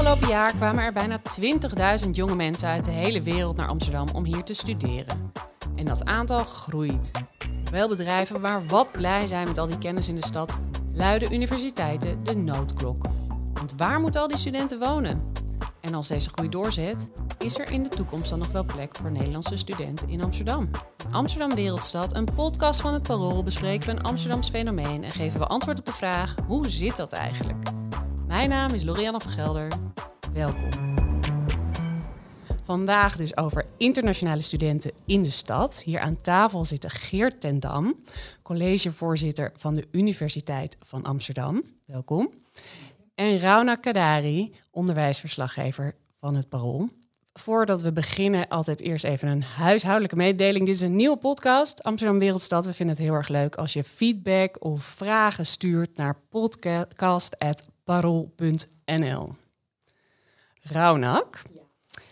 Afgelopen jaar kwamen er bijna 20.000 jonge mensen uit de hele wereld naar Amsterdam om hier te studeren. En dat aantal groeit. Wel bedrijven waar wat blij zijn met al die kennis in de stad, luiden universiteiten de noodklok. Want waar moeten al die studenten wonen? En als deze groei doorzet, is er in de toekomst dan nog wel plek voor Nederlandse studenten in Amsterdam? Amsterdam Wereldstad, een podcast van het Parool, bespreken we een Amsterdams fenomeen en geven we antwoord op de vraag: hoe zit dat eigenlijk? Mijn naam is Lorianne van Gelder. Welkom. Vandaag dus over internationale studenten in de stad. Hier aan tafel zitten Geert ten Dam, collegevoorzitter van de Universiteit van Amsterdam. Welkom. En Rauna Kadari, onderwijsverslaggever van het Parool. Voordat we beginnen, altijd eerst even een huishoudelijke mededeling. Dit is een nieuwe podcast, Amsterdam Wereldstad. We vinden het heel erg leuk als je feedback of vragen stuurt naar podcast.parool.nl. Raunak,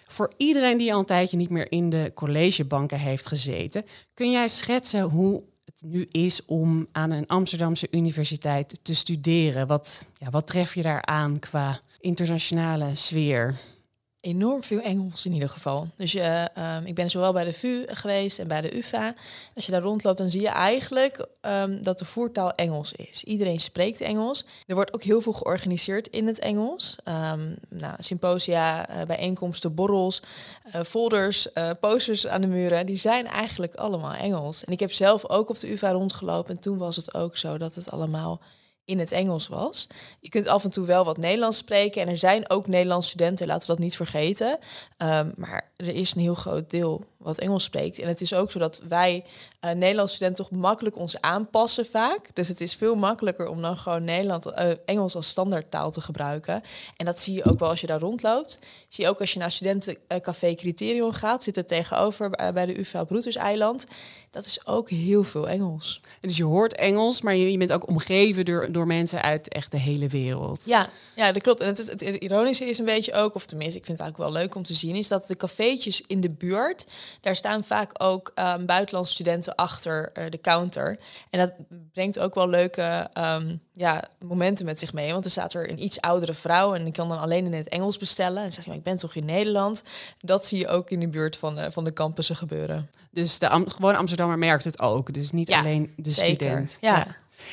voor iedereen die al een tijdje niet meer in de collegebanken heeft gezeten, kun jij schetsen hoe het nu is om aan een Amsterdamse universiteit te studeren? Wat, ja, wat tref je daar aan qua internationale sfeer? Enorm veel Engels in ieder geval. Dus ehm, ik ben zowel bij de VU geweest en bij de UvA. Als je daar rondloopt, dan zie je eigenlijk ehm, dat de voertaal Engels is. Iedereen spreekt Engels. Er wordt ook heel veel georganiseerd in het Engels. Um, nou, symposia, uh, bijeenkomsten, borrels, uh, folders, uh, posters aan de muren. Die zijn eigenlijk allemaal Engels. En ik heb zelf ook op de UvA rondgelopen. En toen was het ook zo dat het allemaal in het Engels was. Je kunt af en toe wel wat Nederlands spreken en er zijn ook Nederlandse studenten, laten we dat niet vergeten. Um, maar er is een heel groot deel wat Engels spreekt. En het is ook zo dat wij uh, Nederlandse studenten toch makkelijk ons aanpassen vaak. Dus het is veel makkelijker om dan gewoon Nederland, uh, Engels als standaardtaal te gebruiken. En dat zie je ook wel als je daar rondloopt. Zie je ook als je naar studentencafé Criterion gaat, zit er tegenover bij de UvA Broederseiland. Dat is ook heel veel Engels. Dus je hoort Engels, maar je, je bent ook omgeven door, door mensen uit echt de hele wereld. Ja, ja dat klopt. En het, het, het ironische is een beetje ook, of tenminste, ik vind het eigenlijk wel leuk om te zien, is dat de cafeetjes in de buurt, daar staan vaak ook um, buitenlandse studenten achter uh, de counter. En dat brengt ook wel leuke um, ja, momenten met zich mee. Want er staat er een iets oudere vrouw en die kan dan alleen in het Engels bestellen. En zegt maar ik ben toch in Nederland. Dat zie je ook in de buurt van de, van de campussen gebeuren. Dus de Am gewoon Amsterdammer merkt het ook. Dus niet Ja, alleen de zeker. student. Ja.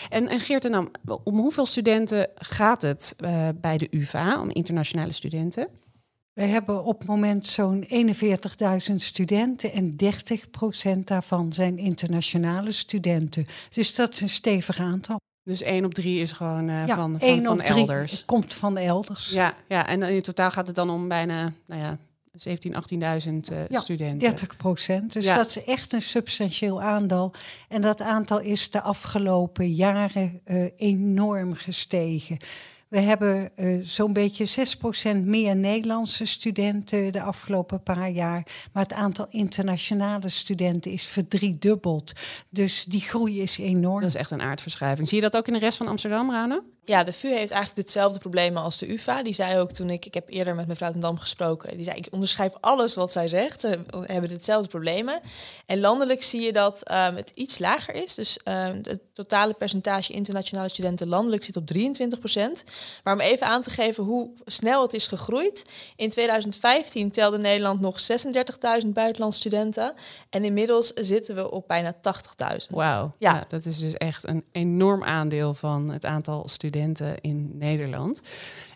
En, en Geert en Dam, om hoeveel studenten gaat het eh, bij de UvA, om internationale studenten? Wij hebben op het moment zo'n 41.000 studenten en 30% daarvan zijn internationale studenten. Dus dat is een stevig aantal. Dus één op drie is gewoon eh, Ja, van, van, van elders. komt van elders. Ja, ja, en in totaal gaat het dan om bijna nou ja, 17, 18.000 eh, Ja, studenten. 30 procent. Dus Ja. dat is echt een substantieel aantal. En dat aantal is de afgelopen jaren eh, enorm gestegen. We hebben eh, zo'n beetje 6% meer Nederlandse studenten de afgelopen paar jaar. Maar het aantal internationale studenten is verdriedubbeld. Dus die groei is enorm. Dat is echt een aardverschuiving. Zie je dat ook in de rest van Amsterdam, Rana? Ja, de VU heeft eigenlijk hetzelfde probleem als de UvA. Die zei ook toen ik, ik heb eerder met mevrouw ten Dam gesproken, die zei ik onderschrijf alles wat zij zegt. Ze hebben hetzelfde problemen. En landelijk zie je dat ehm, het iets lager is. Dus ehm, het totale percentage internationale studenten landelijk zit op 23 procent. Maar om even aan te geven hoe snel het is gegroeid. In 2015 telde Nederland nog 36.000 buitenlandse studenten. En inmiddels zitten we op bijna 80.000. Wauw. Ja. Ja. dat is dus echt een enorm aandeel van het aantal studenten in Nederland.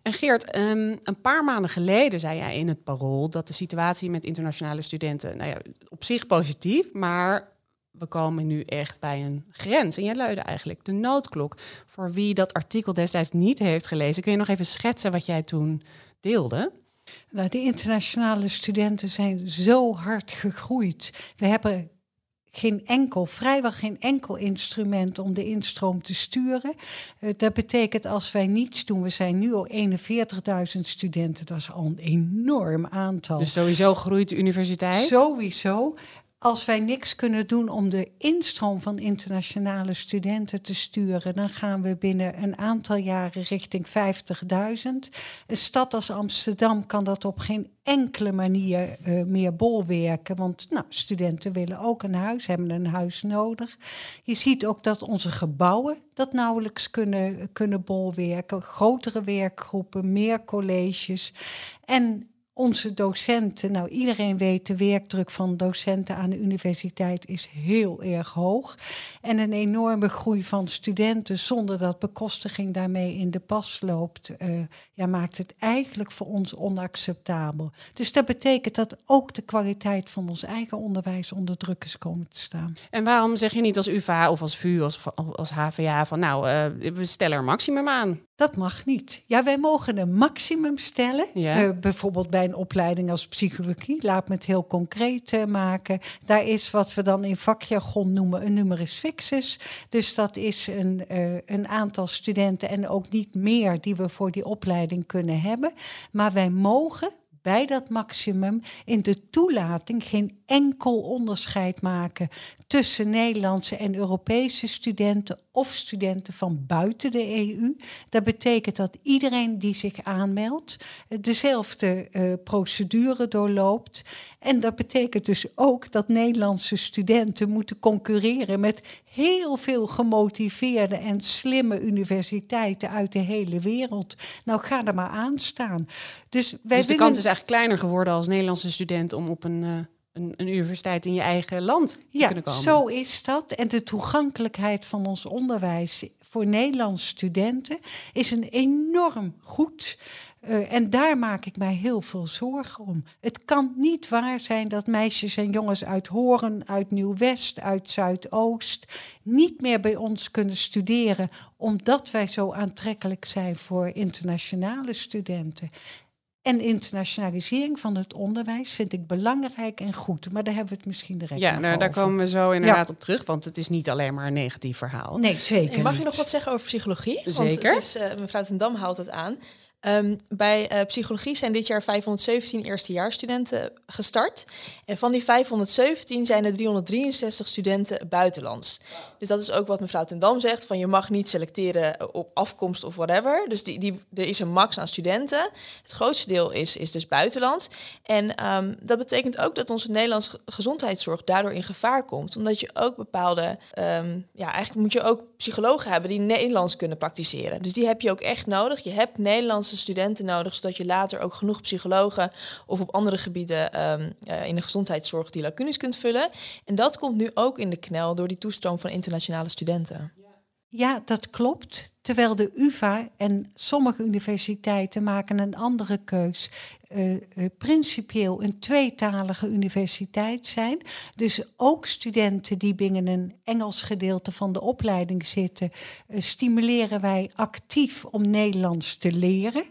En Geert, ehm, een paar maanden geleden zei jij in het Parool dat de situatie met internationale studenten, nou ja, op zich positief, maar we komen nu echt bij een grens. En jij luidde eigenlijk de noodklok. Voor wie dat artikel destijds niet heeft gelezen, kun je nog even schetsen wat jij toen deelde? Nou, de internationale studenten zijn zo hard gegroeid. We hebben geen enkel, vrijwel geen enkel instrument om de instroom te sturen. Uh, dat betekent als wij niets doen, we zijn nu al 41.000 studenten, dat is al een enorm aantal. Dus sowieso groeit de universiteit? Sowieso als wij niks kunnen doen om de instroom van internationale studenten te sturen, dan gaan we binnen een aantal jaren richting 50.000. Een stad als Amsterdam kan dat op geen enkele manier uh, meer bolwerken, want nou, studenten willen ook een huis, hebben een huis nodig. Je ziet ook dat onze gebouwen dat nauwelijks kunnen, kunnen bolwerken, grotere werkgroepen, meer colleges. En onze docenten, nou iedereen weet de werkdruk van docenten aan de universiteit is heel erg hoog. En een enorme groei van studenten zonder dat bekostiging daarmee in de pas loopt, uh, ja, maakt het eigenlijk voor ons onacceptabel. Dus dat betekent dat ook de kwaliteit van ons eigen onderwijs onder druk is komen te staan. En waarom zeg je niet als UvA of als VU of als HVA van nou, uh, we stellen er maximum aan? Dat mag niet. Ja, wij mogen een maximum stellen. Ja. Uh, bijvoorbeeld bij een opleiding als psychologie. Laat me het heel concreet uh, maken. Daar is wat we dan in vakjargon noemen een numerus fixus. Dus dat is een, uh, een aantal studenten en ook niet meer die we voor die opleiding kunnen hebben. Maar wij mogen bij dat maximum in de toelating geen enkel onderscheid maken tussen Nederlandse en Europese studenten of studenten van buiten de EU. Dat betekent dat iedereen die zich aanmeldt dezelfde uh, procedure doorloopt. En dat betekent dus ook dat Nederlandse studenten moeten concurreren met heel veel gemotiveerde en slimme universiteiten uit de hele wereld. Nou, ga er maar aan staan. Dus, wij dus de kans is eigenlijk kleiner geworden als Nederlandse student om op een. Uh een, een, universiteit in je eigen land ja, kunnen komen. Zo is dat. En de toegankelijkheid van ons onderwijs voor Nederlandse studenten is een enorm goed. Uh, en daar maak ik mij heel veel zorgen om. Het kan niet waar zijn dat meisjes en jongens uit Horen, uit Nieuw-West, uit Zuidoost niet meer bij ons kunnen studeren, omdat wij zo aantrekkelijk zijn voor internationale studenten. En internationalisering van het onderwijs vind ik belangrijk en goed. Maar daar hebben we het misschien direct Ja, nou, daar komen we zo inderdaad op terug. Want het is niet alleen maar een negatief verhaal. Nee, zeker. En mag je nog wat zeggen over psychologie? Zeker. Want het is, uh, mevrouw Ten Dam haalt het aan. Um, bij uh, psychologie zijn dit jaar 517 eerstejaarsstudenten gestart. En van die 517 zijn er 363 studenten buitenlands. Dus dat is ook wat mevrouw Ten Dam zegt: van je mag niet selecteren op afkomst of whatever. Dus die, die, er is een max aan studenten. Het grootste deel is, is dus buitenlands. En um, dat betekent ook dat onze Nederlandse gezondheidszorg daardoor in gevaar komt. Omdat je ook bepaalde, um, ja, eigenlijk moet je ook psychologen hebben die Nederlands kunnen praktiseren. Dus die heb je ook echt nodig. Je hebt Studenten nodig, zodat je later ook genoeg psychologen of op andere gebieden um, uh, in de gezondheidszorg die lacunes kunt vullen. En dat komt nu ook in de knel door die toestroom van internationale studenten. Ja, dat klopt. Terwijl de UvA en sommige universiteiten maken een andere keus. Uh, uh, principieel een tweetalige universiteit zijn. Dus ook studenten die binnen een Engels gedeelte van de opleiding zitten, uh, stimuleren wij actief om Nederlands te leren.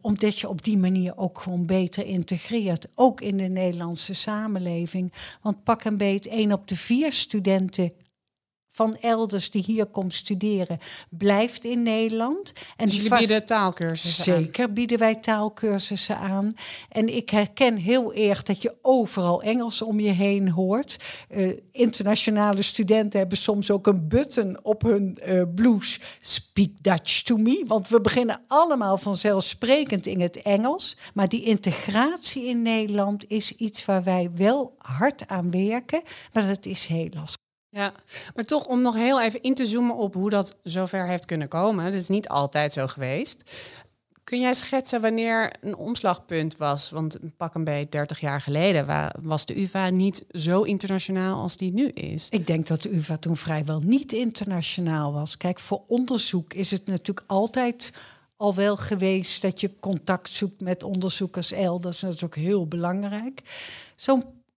Omdat je op die manier ook gewoon beter integreert, ook in de Nederlandse samenleving. Want pak een beet, één op de vier studenten van elders die hier komt studeren, blijft in Nederland. En dus jullie bieden taalkursussen Zeker aan. bieden wij taalkursussen aan. En ik herken heel erg dat je overal Engels om je heen hoort. Uh, internationale studenten hebben soms ook een button op hun uh, blouse. Speak Dutch to me. Want we beginnen allemaal vanzelfsprekend in het Engels. Maar die integratie in Nederland is iets waar wij wel hard aan werken. Maar dat is heel lastig. Ja, maar toch om nog heel even in te zoomen op hoe dat zover heeft kunnen komen. Dat is niet altijd zo geweest. Kun jij schetsen wanneer een omslagpunt was? Want pak een beetje 30 jaar geleden was de UvA niet zo internationaal als die nu is. Ik denk dat de UvA toen vrijwel niet internationaal was. Kijk, voor onderzoek is het natuurlijk altijd al wel geweest dat je contact zoekt met onderzoekers elders. Dat is ook heel belangrijk.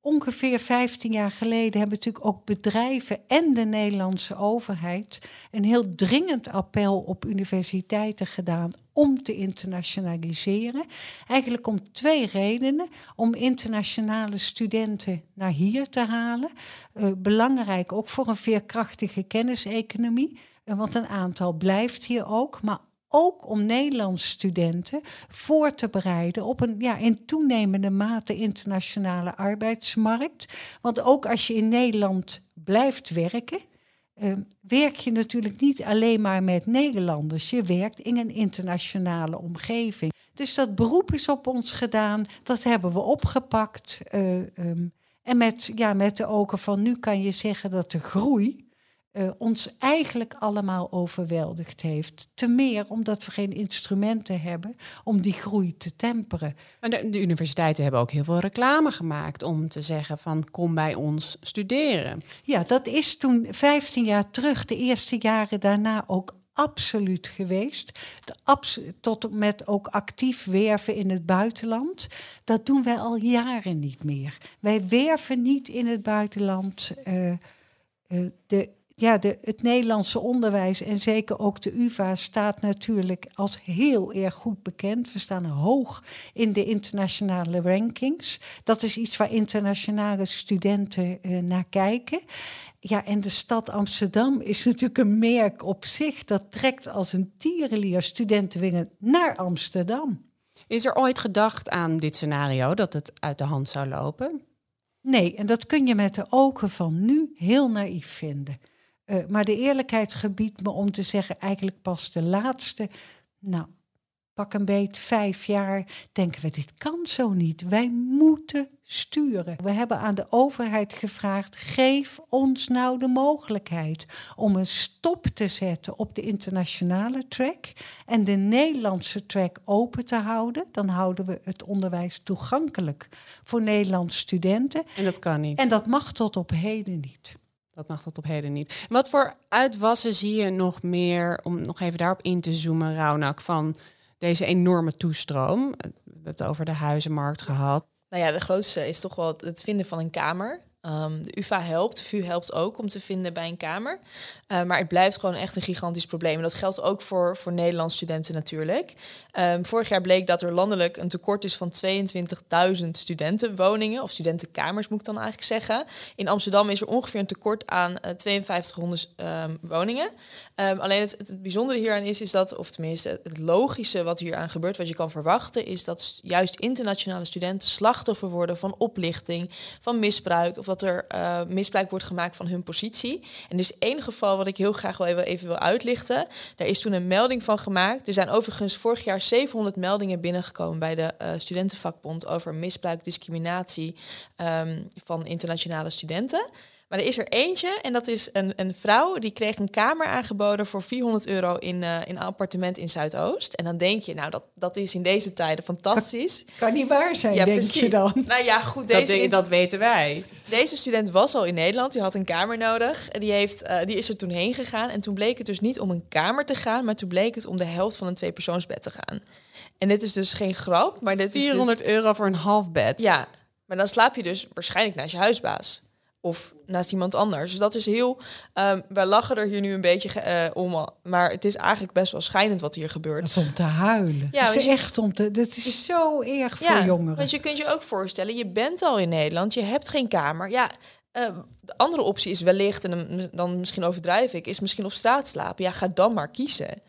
Ongeveer 15 jaar geleden hebben natuurlijk ook bedrijven en de Nederlandse overheid een heel dringend appel op universiteiten gedaan om te internationaliseren. Eigenlijk om twee redenen. Om internationale studenten naar hier te halen. Uh, belangrijk ook voor een veerkrachtige kenniseconomie. Uh, want een aantal blijft hier ook. Maar ook om Nederlandse studenten voor te bereiden op een ja, in toenemende mate internationale arbeidsmarkt. Want ook als je in Nederland blijft werken, uh, werk je natuurlijk niet alleen maar met Nederlanders. Je werkt in een internationale omgeving. Dus dat beroep is op ons gedaan, dat hebben we opgepakt. Uh, um, en met, ja, met de ogen van nu kan je zeggen dat de groei uh, ons eigenlijk allemaal overweldigd heeft. Te meer omdat we geen instrumenten hebben om die groei te temperen. Maar de, de, universiteiten hebben ook heel veel reclame gemaakt om te zeggen van kom bij ons studeren. Ja, dat is toen 15 jaar terug, de eerste jaren daarna ook absoluut geweest. De abs tot met ook actief werven in het buitenland. Dat doen wij al jaren niet meer. Wij werven niet in het buitenland. Uh, uh, de ja, de, het Nederlandse onderwijs en zeker ook de UvA staat natuurlijk als heel erg goed bekend. We staan hoog in de internationale rankings. Dat is iets waar internationale studenten uh, naar kijken. Ja, en de stad Amsterdam is natuurlijk een merk op zich. Dat trekt als een tierenlier studentenwingen naar Amsterdam. Is er ooit gedacht aan dit scenario, dat het uit de hand zou lopen? Nee, en dat kun je met de ogen van nu heel naïef vinden. Uh, maar de eerlijkheid gebiedt me om te zeggen, eigenlijk pas de laatste, nou, pak een beet vijf jaar, denken we, dit kan zo niet. Wij moeten sturen. We hebben aan de overheid gevraagd, geef ons nou de mogelijkheid om een stop te zetten op de internationale track en de Nederlandse track open te houden. Dan houden we het onderwijs toegankelijk voor Nederlandse studenten. En dat kan niet. En dat mag tot op heden niet. Dat mag tot op heden niet. Wat voor uitwassen zie je nog meer, om nog even daarop in te zoomen, Raunak, van deze enorme toestroom? We hebben het over de huizenmarkt gehad. Nou ja, de grootste is toch wel het vinden van een kamer. Um, de UvA helpt, de VU helpt ook om te vinden bij een kamer. Uh, maar het blijft gewoon echt een gigantisch probleem. En dat geldt ook voor, voor Nederlandse studenten natuurlijk. Um, vorig jaar bleek dat er landelijk een tekort is van 22.000 studentenwoningen, of studentenkamers moet ik dan eigenlijk zeggen. In Amsterdam is er ongeveer een tekort aan uh, 5200 um, woningen. alleen het, bijzondere hieraan is, is dat, of tenminste het logische wat hier aan gebeurt, wat je kan verwachten, is dat juist internationale studenten slachtoffer worden van oplichting, van misbruik dat er uh, misbruik wordt gemaakt van hun positie. En dus één geval wat ik heel graag wel even, even wil uitlichten. Daar is toen een melding van gemaakt. Er zijn overigens vorig jaar 700 meldingen binnengekomen bij de uh, studentenvakbond over misbruik, discriminatie um, van internationale studenten. Maar er is er eentje en dat is een, een vrouw die kreeg een kamer aangeboden voor 400 euro in, uh, in een appartement in Zuidoost. En dan denk je, nou dat, dat is in deze tijden fantastisch. Kan, kan niet waar zijn, ja, denk precies. je dan? Nou ja, goed. Deze, dat, dat weten wij. Deze student was al in Nederland, die had een kamer nodig. Die, heeft, uh, die is er toen heen gegaan en toen bleek het dus niet om een kamer te gaan, maar toen bleek het om de helft van een tweepersoonsbed te gaan. En dit is dus geen grap, maar dit 400 is dus... euro voor een half bed. Ja, maar dan slaap je dus waarschijnlijk naast je huisbaas of naast iemand anders. Dus dat is heel. Um, wij lachen er hier nu een beetje uh, om, maar het is eigenlijk best wel schijnend wat hier gebeurt. Dat is om te huilen. Ja, het is echt om te. Dat is zo erg voor ja, jongeren. Want je kunt je ook voorstellen, je bent al in Nederland, je hebt geen kamer. Ja. Uh, de andere optie is wellicht, en dan misschien overdrijf ik, is misschien op straat slapen. Ja, ga dan maar kiezen.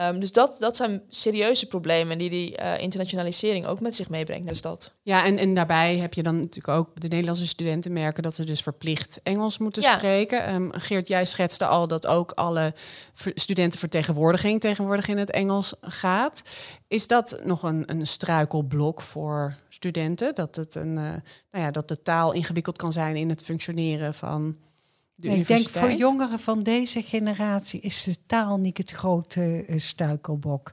Um, dus dat, dat zijn serieuze problemen die die uh, internationalisering ook met zich meebrengt naar de stad. Ja, en, en daarbij heb je dan natuurlijk ook de Nederlandse studenten merken dat ze dus verplicht Engels moeten ja. spreken. Um, Geert, jij schetste al dat ook alle studentenvertegenwoordiging tegenwoordig in het Engels gaat. Is dat nog een, een struikelblok voor studenten? Dat, het een, uh, nou ja, dat de taal ingewikkeld kan zijn in het functioneren van de ik denk voor jongeren van deze generatie is de taal niet het grote uh, struikelbok.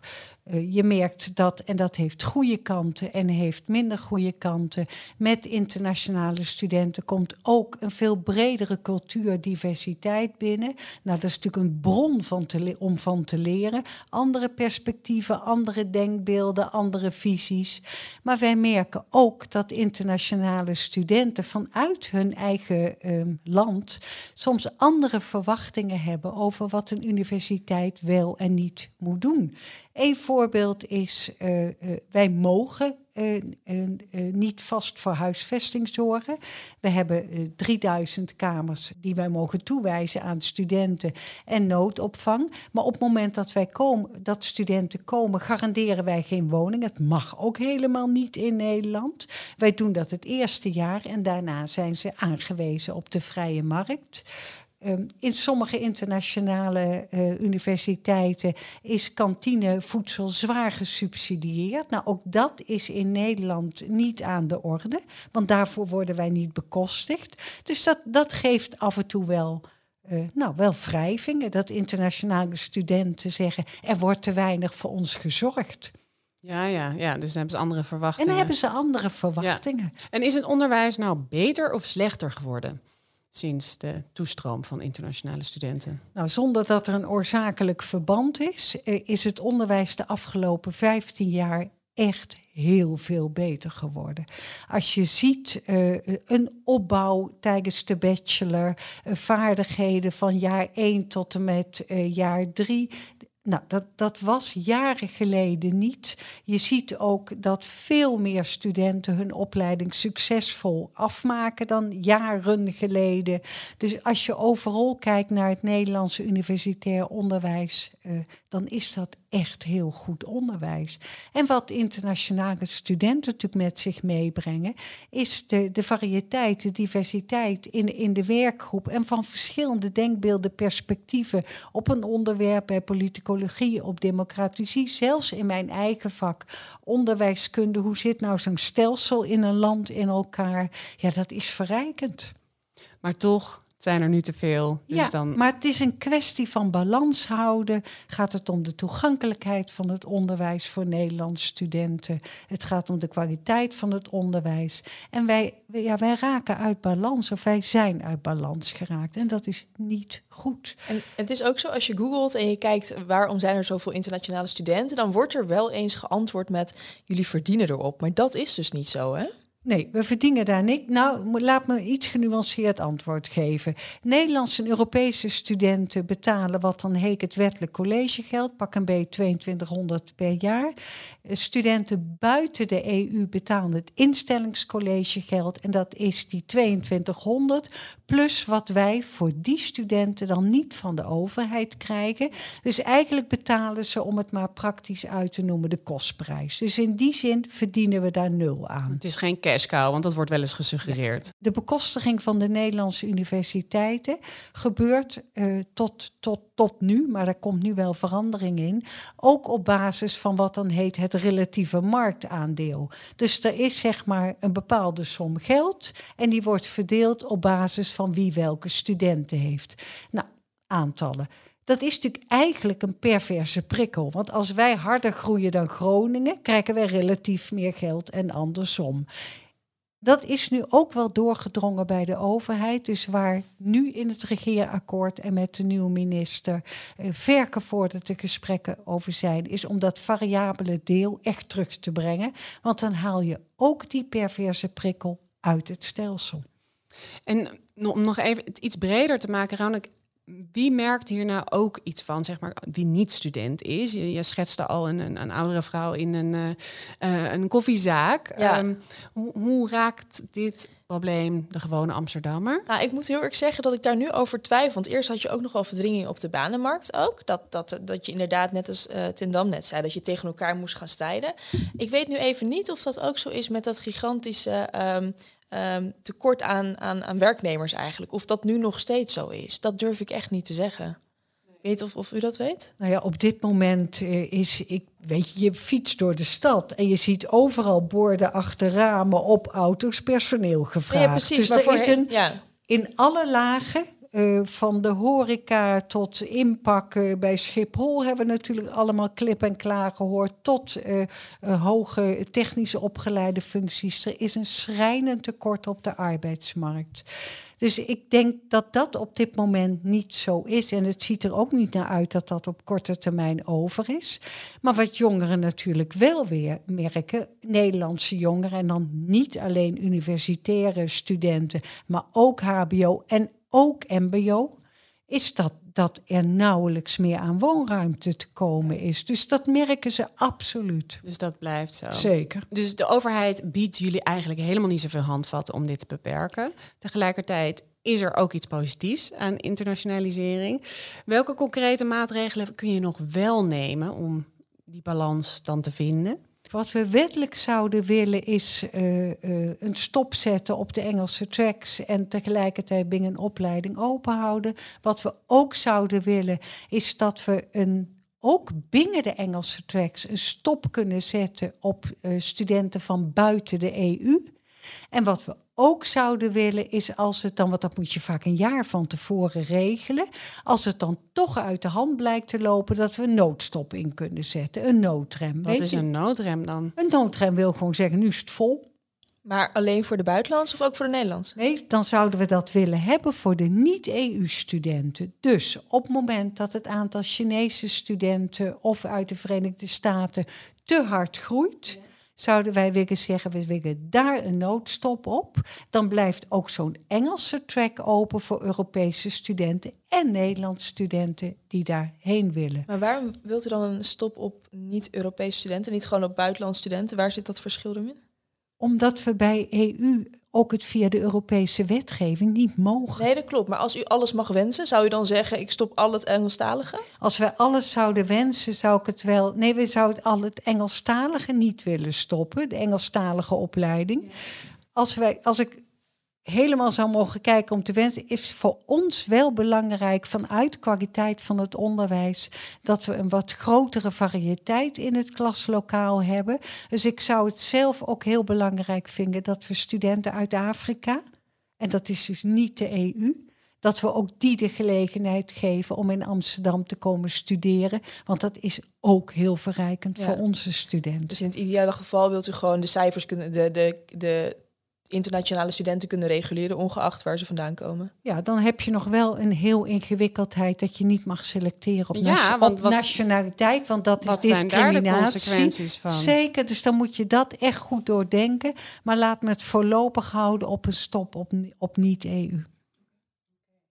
Uh, je merkt dat, en dat heeft goede kanten en heeft minder goede kanten. Met internationale studenten komt ook een veel bredere cultuurdiversiteit binnen. Nou, dat is natuurlijk een bron van om van te leren. Andere perspectieven, andere denkbeelden, andere visies. Maar wij merken ook dat internationale studenten vanuit hun eigen uh, land soms andere verwachtingen hebben over wat een universiteit wel en niet moet doen. Een voorbeeld is, uh, uh, wij mogen uh, niet vast voor huisvesting zorgen. We hebben 3000 kamers die wij mogen toewijzen aan studenten en noodopvang. Maar op het moment dat, wij komen, dat studenten komen, garanderen wij geen woning. Het mag ook helemaal niet in Nederland. Wij doen dat het eerste jaar en daarna zijn ze aangewezen op de vrije markt. Um, in sommige internationale uh, universiteiten is kantinevoedsel zwaar gesubsidieerd. Nou, ook dat is in Nederland niet aan de orde, want daarvoor worden wij niet bekostigd. Dus dat, dat geeft af en toe wel. Uh, nou, wel wrijvingen dat internationale studenten zeggen: er wordt te weinig voor ons gezorgd. Ja, ja, ja, dus dan hebben ze andere verwachtingen. En dan hebben ze andere verwachtingen. Ja. En is het onderwijs nou beter of slechter geworden? Sinds de toestroom van internationale studenten? Nou, zonder dat er een oorzakelijk verband is, eh, is het onderwijs de afgelopen 15 jaar echt heel veel beter geworden. Als je ziet uh, een opbouw tijdens de bachelor, uh, vaardigheden van jaar 1 tot en met jaar 3, nou, dat, dat was jaren geleden niet. Je ziet ook dat veel meer studenten hun opleiding succesvol afmaken dan jaren geleden. Dus als je overal kijkt naar het Nederlandse universitair onderwijs, uh, dan is dat echt heel goed onderwijs. En wat internationale studenten natuurlijk met zich meebrengen, is de, de variëteit, de diversiteit in, in de werkgroep en van verschillende denkbeelden, perspectieven op een onderwerp bij op democratie, zelfs in mijn eigen vak, onderwijskunde. Hoe zit nou zo'n stelsel in een land in elkaar? Ja, dat is verrijkend. Maar toch zijn er nu te veel. Dus ja, dan... maar het is een kwestie van balans houden. Gaat het om de toegankelijkheid van het onderwijs voor Nederlandse studenten? Het gaat om de kwaliteit van het onderwijs. En wij, ja, wij raken uit balans, of wij zijn uit balans geraakt. En dat is niet goed. En het is ook zo, als je googelt en je kijkt waarom zijn er zoveel internationale studenten, dan wordt er wel eens geantwoord met jullie verdienen erop. Maar dat is dus niet zo, hè? Nee, we verdienen daar niks. Nou, laat me iets genuanceerd antwoord geven. Nederlandse en Europese studenten betalen wat dan heet het wettelijk collegegeld, pak een beetje 2200 per jaar. Studenten buiten de EU betalen het instellingscollegegeld en dat is die 2200 plus wat wij voor die studenten dan niet van de overheid krijgen. Dus eigenlijk betalen ze, om het maar praktisch uit te noemen, de kostprijs. Dus in die zin verdienen we daar nul aan. Het is geen cash want dat wordt wel eens gesuggereerd. De bekostiging van de Nederlandse universiteiten gebeurt uh, tot, tot, tot nu, maar er komt nu wel verandering in, ook op basis van wat dan heet het relatieve marktaandeel. Dus er is zeg maar een bepaalde som geld en die wordt verdeeld op basis van wie welke studenten heeft. Nou, aantallen. Dat is natuurlijk eigenlijk een perverse prikkel. Want als wij harder groeien dan Groningen, krijgen wij relatief meer geld en andersom. Dat is nu ook wel doorgedrongen bij de overheid. Dus waar nu in het regeerakkoord en met de nieuwe minister eh, vergevorderde gesprekken over zijn, is om dat variabele deel echt terug te brengen. Want dan haal je ook die perverse prikkel uit het stelsel. En om nog even iets breder te maken, Raunik, wie merkt hier nou ook iets van, zeg maar, die niet student is? Je, je schetste al een, een, een, oudere vrouw in een, uh, een koffiezaak. Ja. Um, hoe, hoe, raakt dit probleem de gewone Amsterdammer? Nou, ik moet heel erg zeggen dat ik daar nu over twijfel. Want eerst had je ook nog wel verdringing op de banenmarkt ook. Dat, dat, dat je inderdaad, net als uh, Tindam net zei, dat je tegen elkaar moest gaan strijden. Ik weet nu even niet of dat ook zo is met dat gigantische... Um, um, tekort aan, aan, aan werknemers eigenlijk. Of dat nu nog steeds zo is, dat durf ik echt niet te zeggen. Weet of, of u dat weet? Nou ja, op dit moment uh, is, ik weet je, je fietst door de stad en je ziet overal borden achter ramen op auto's personeel gevraagd. Ja, precies. Dus er is een, ja. in alle lagen eh, van de horeca tot inpakken bij Schiphol hebben we natuurlijk allemaal klip en klaar gehoord. Tot uh, hoge technische opgeleide functies. Er is een schrijnend tekort op de arbeidsmarkt. Dus ik denk dat dat op dit moment niet zo is. En het ziet er ook niet naar uit dat dat op korte termijn over is. Maar wat jongeren natuurlijk wel weer merken, Nederlandse jongeren, en dan niet alleen universitaire studenten, maar ook HBO en ook MBO, is dat, dat er nauwelijks meer aan woonruimte te komen is. Dus dat merken ze absoluut. Dus dat blijft zo. Zeker. Dus de overheid biedt jullie eigenlijk helemaal niet zoveel handvatten om dit te beperken. Tegelijkertijd is er ook iets positiefs aan internationalisering. Welke concrete maatregelen kun je nog wel nemen om die balans dan te vinden? Wat we wettelijk zouden willen is uh, uh, een stop zetten op de Engelse tracks en tegelijkertijd binnen een opleiding open houden. Wat we ook zouden willen is dat we een, ook binnen de Engelse tracks een stop kunnen zetten op uh, studenten van buiten de EU. En wat we ook zouden willen is als het dan, want dat moet je vaak een jaar van tevoren regelen, als het dan toch uit de hand blijkt te lopen, dat we een noodstop in kunnen zetten, een noodrem. Wat is een noodrem dan? Een noodrem wil gewoon zeggen, nu is het vol. Maar alleen voor de buitenlandse of ook voor de Nederlandse? Nee, dan zouden we dat willen hebben voor de niet-EU-studenten. Dus op het moment dat het aantal Chinese studenten of uit de Verenigde Staten te hard groeit, zouden wij willen zeggen, we willen daar een noodstop op. Dan blijft ook zo'n Engelse track open voor Europese studenten en Nederlandse studenten die daarheen willen. Maar waarom wilt u dan een stop op niet-Europese studenten, niet gewoon op buitenlandse studenten? Waar zit dat verschil in? Omdat we bij EU ook het via de Europese wetgeving niet mogen. Nee, dat klopt. Maar als u alles mag wensen, zou u dan zeggen: ik stop al het Engelstalige? Als we alles zouden wensen, zou ik het wel. Nee, we zouden al het Engelstalige niet willen stoppen, de Engelstalige opleiding. Als, wij, als ik helemaal zou mogen kijken om te wensen, is voor ons wel belangrijk vanuit kwaliteit van het onderwijs dat we een wat grotere variëteit in het klaslokaal hebben. Dus ik zou het zelf ook heel belangrijk vinden dat we studenten uit Afrika, en dat is dus niet de EU, dat we ook die de gelegenheid geven om in Amsterdam te komen studeren. Want dat is ook heel verrijkend voor onze studenten. Dus in het ideale geval wilt u gewoon de cijfers kunnen, de, de, de internationale studenten kunnen reguleren, ongeacht waar ze vandaan komen. Ja, dan heb je nog wel een heel ingewikkeldheid dat je niet mag selecteren op, ja, want wat, nationaliteit, want dat is discriminatie. Zijn consequenties van? Zeker, dus dan moet je dat echt goed doordenken. Maar laat me het voorlopig houden op een stop op, op niet-EU.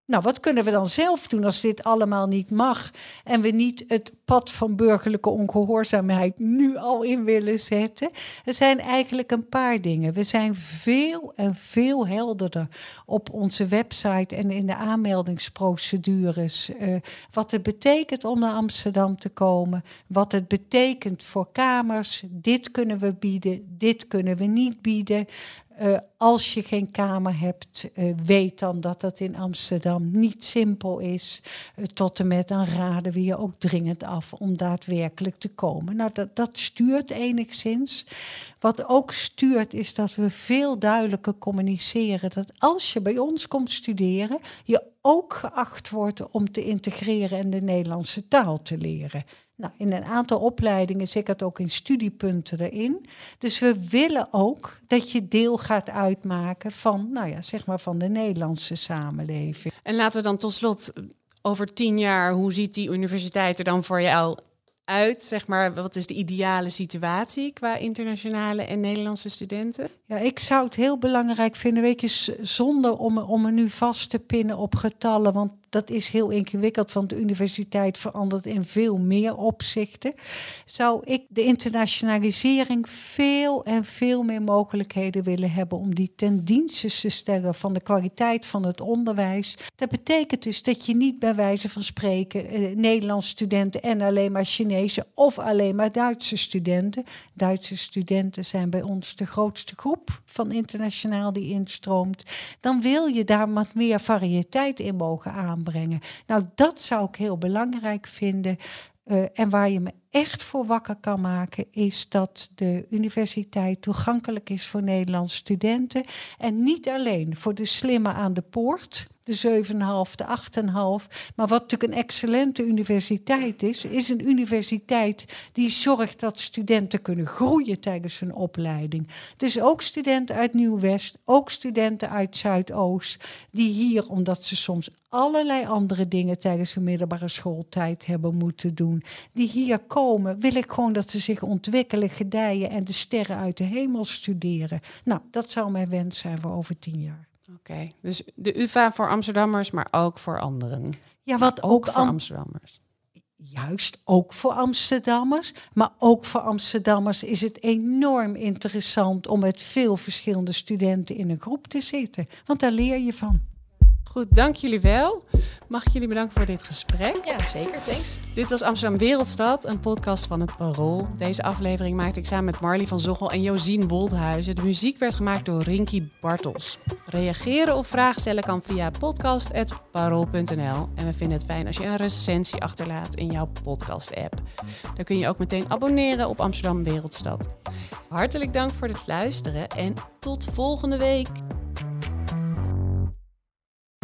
Nou, wat kunnen we dan zelf doen als dit allemaal niet mag en we niet het pad van burgerlijke ongehoorzaamheid nu al in willen zetten? Er zijn eigenlijk een paar dingen. We zijn veel en veel helderder op onze website en in de aanmeldingsprocedures. Uh, wat het betekent om naar Amsterdam te komen, wat het betekent voor kamers. Dit kunnen we bieden, dit kunnen we niet bieden. Uh, als je geen kamer hebt, uh, weet dan dat dat in Amsterdam niet simpel is. Uh, tot en met dan raden we je ook dringend af om daadwerkelijk te komen. Nou, dat, dat stuurt enigszins. Wat ook stuurt is dat we veel duidelijker communiceren dat als je bij ons komt studeren, je ook geacht wordt om te integreren en de Nederlandse taal te leren. Nou, in een aantal opleidingen zit dat ook in studiepunten erin. Dus we willen ook dat je deel gaat uitmaken van, nou ja, zeg maar van de Nederlandse samenleving. En laten we dan tot slot over tien jaar, hoe ziet die universiteit er dan voor jou uit? Zeg maar, wat is de ideale situatie qua internationale en Nederlandse studenten? Ik zou het heel belangrijk vinden, weet je, zonder om, om me nu vast te pinnen op getallen, want dat is heel ingewikkeld, want de universiteit verandert in veel meer opzichten. Zou ik de internationalisering veel en veel meer mogelijkheden willen hebben om die ten dienste te stellen van de kwaliteit van het onderwijs. Dat betekent dus dat je niet bij wijze van spreken eh, Nederlandse studenten en alleen maar Chinese of alleen maar Duitse studenten. Duitse studenten zijn bij ons de grootste groep van internationaal die instroomt. Dan wil je daar wat meer variëteit in mogen aanbrengen brengen. Nou, dat zou ik heel belangrijk vinden. Uh, en waar je me echt voor wakker kan maken, is dat de universiteit toegankelijk is voor Nederlandse studenten. En niet alleen voor de slimme aan de poort, de 7,5, de 8,5. Maar wat natuurlijk een excellente universiteit is, is een universiteit die zorgt dat studenten kunnen groeien tijdens hun opleiding. Dus ook studenten uit Nieuw-West, ook studenten uit Zuidoost, die hier, omdat ze soms allerlei andere dingen tijdens hun middelbare schooltijd hebben moeten doen, die hier komen, wil ik gewoon dat ze zich ontwikkelen, gedijen en de sterren uit de hemel studeren. Nou, dat zou mijn wens zijn voor over tien jaar. Oké, dus de UvA voor Amsterdammers, maar ook voor anderen. Ja, wat ook, ook, voor am- Amsterdammers. Juist, ook voor Amsterdammers. Maar ook voor Amsterdammers is het enorm interessant om met veel verschillende studenten in een groep te zitten. Want daar leer je van. Goed, dank jullie wel. Mag ik jullie bedanken voor dit gesprek. Ja, zeker. Thanks. Dit was Amsterdam Wereldstad, een podcast van het Parool. Deze aflevering maakte ik samen met Marley van Zochel en Josien Woldhuizen. De muziek werd gemaakt door Rinky Bartels. Reageren of vragen stellen kan via podcast.parool.nl. En we vinden het fijn als je een recensie achterlaat in jouw podcast-app. Dan kun je ook meteen abonneren op Amsterdam Wereldstad. Hartelijk dank voor het luisteren en tot volgende week.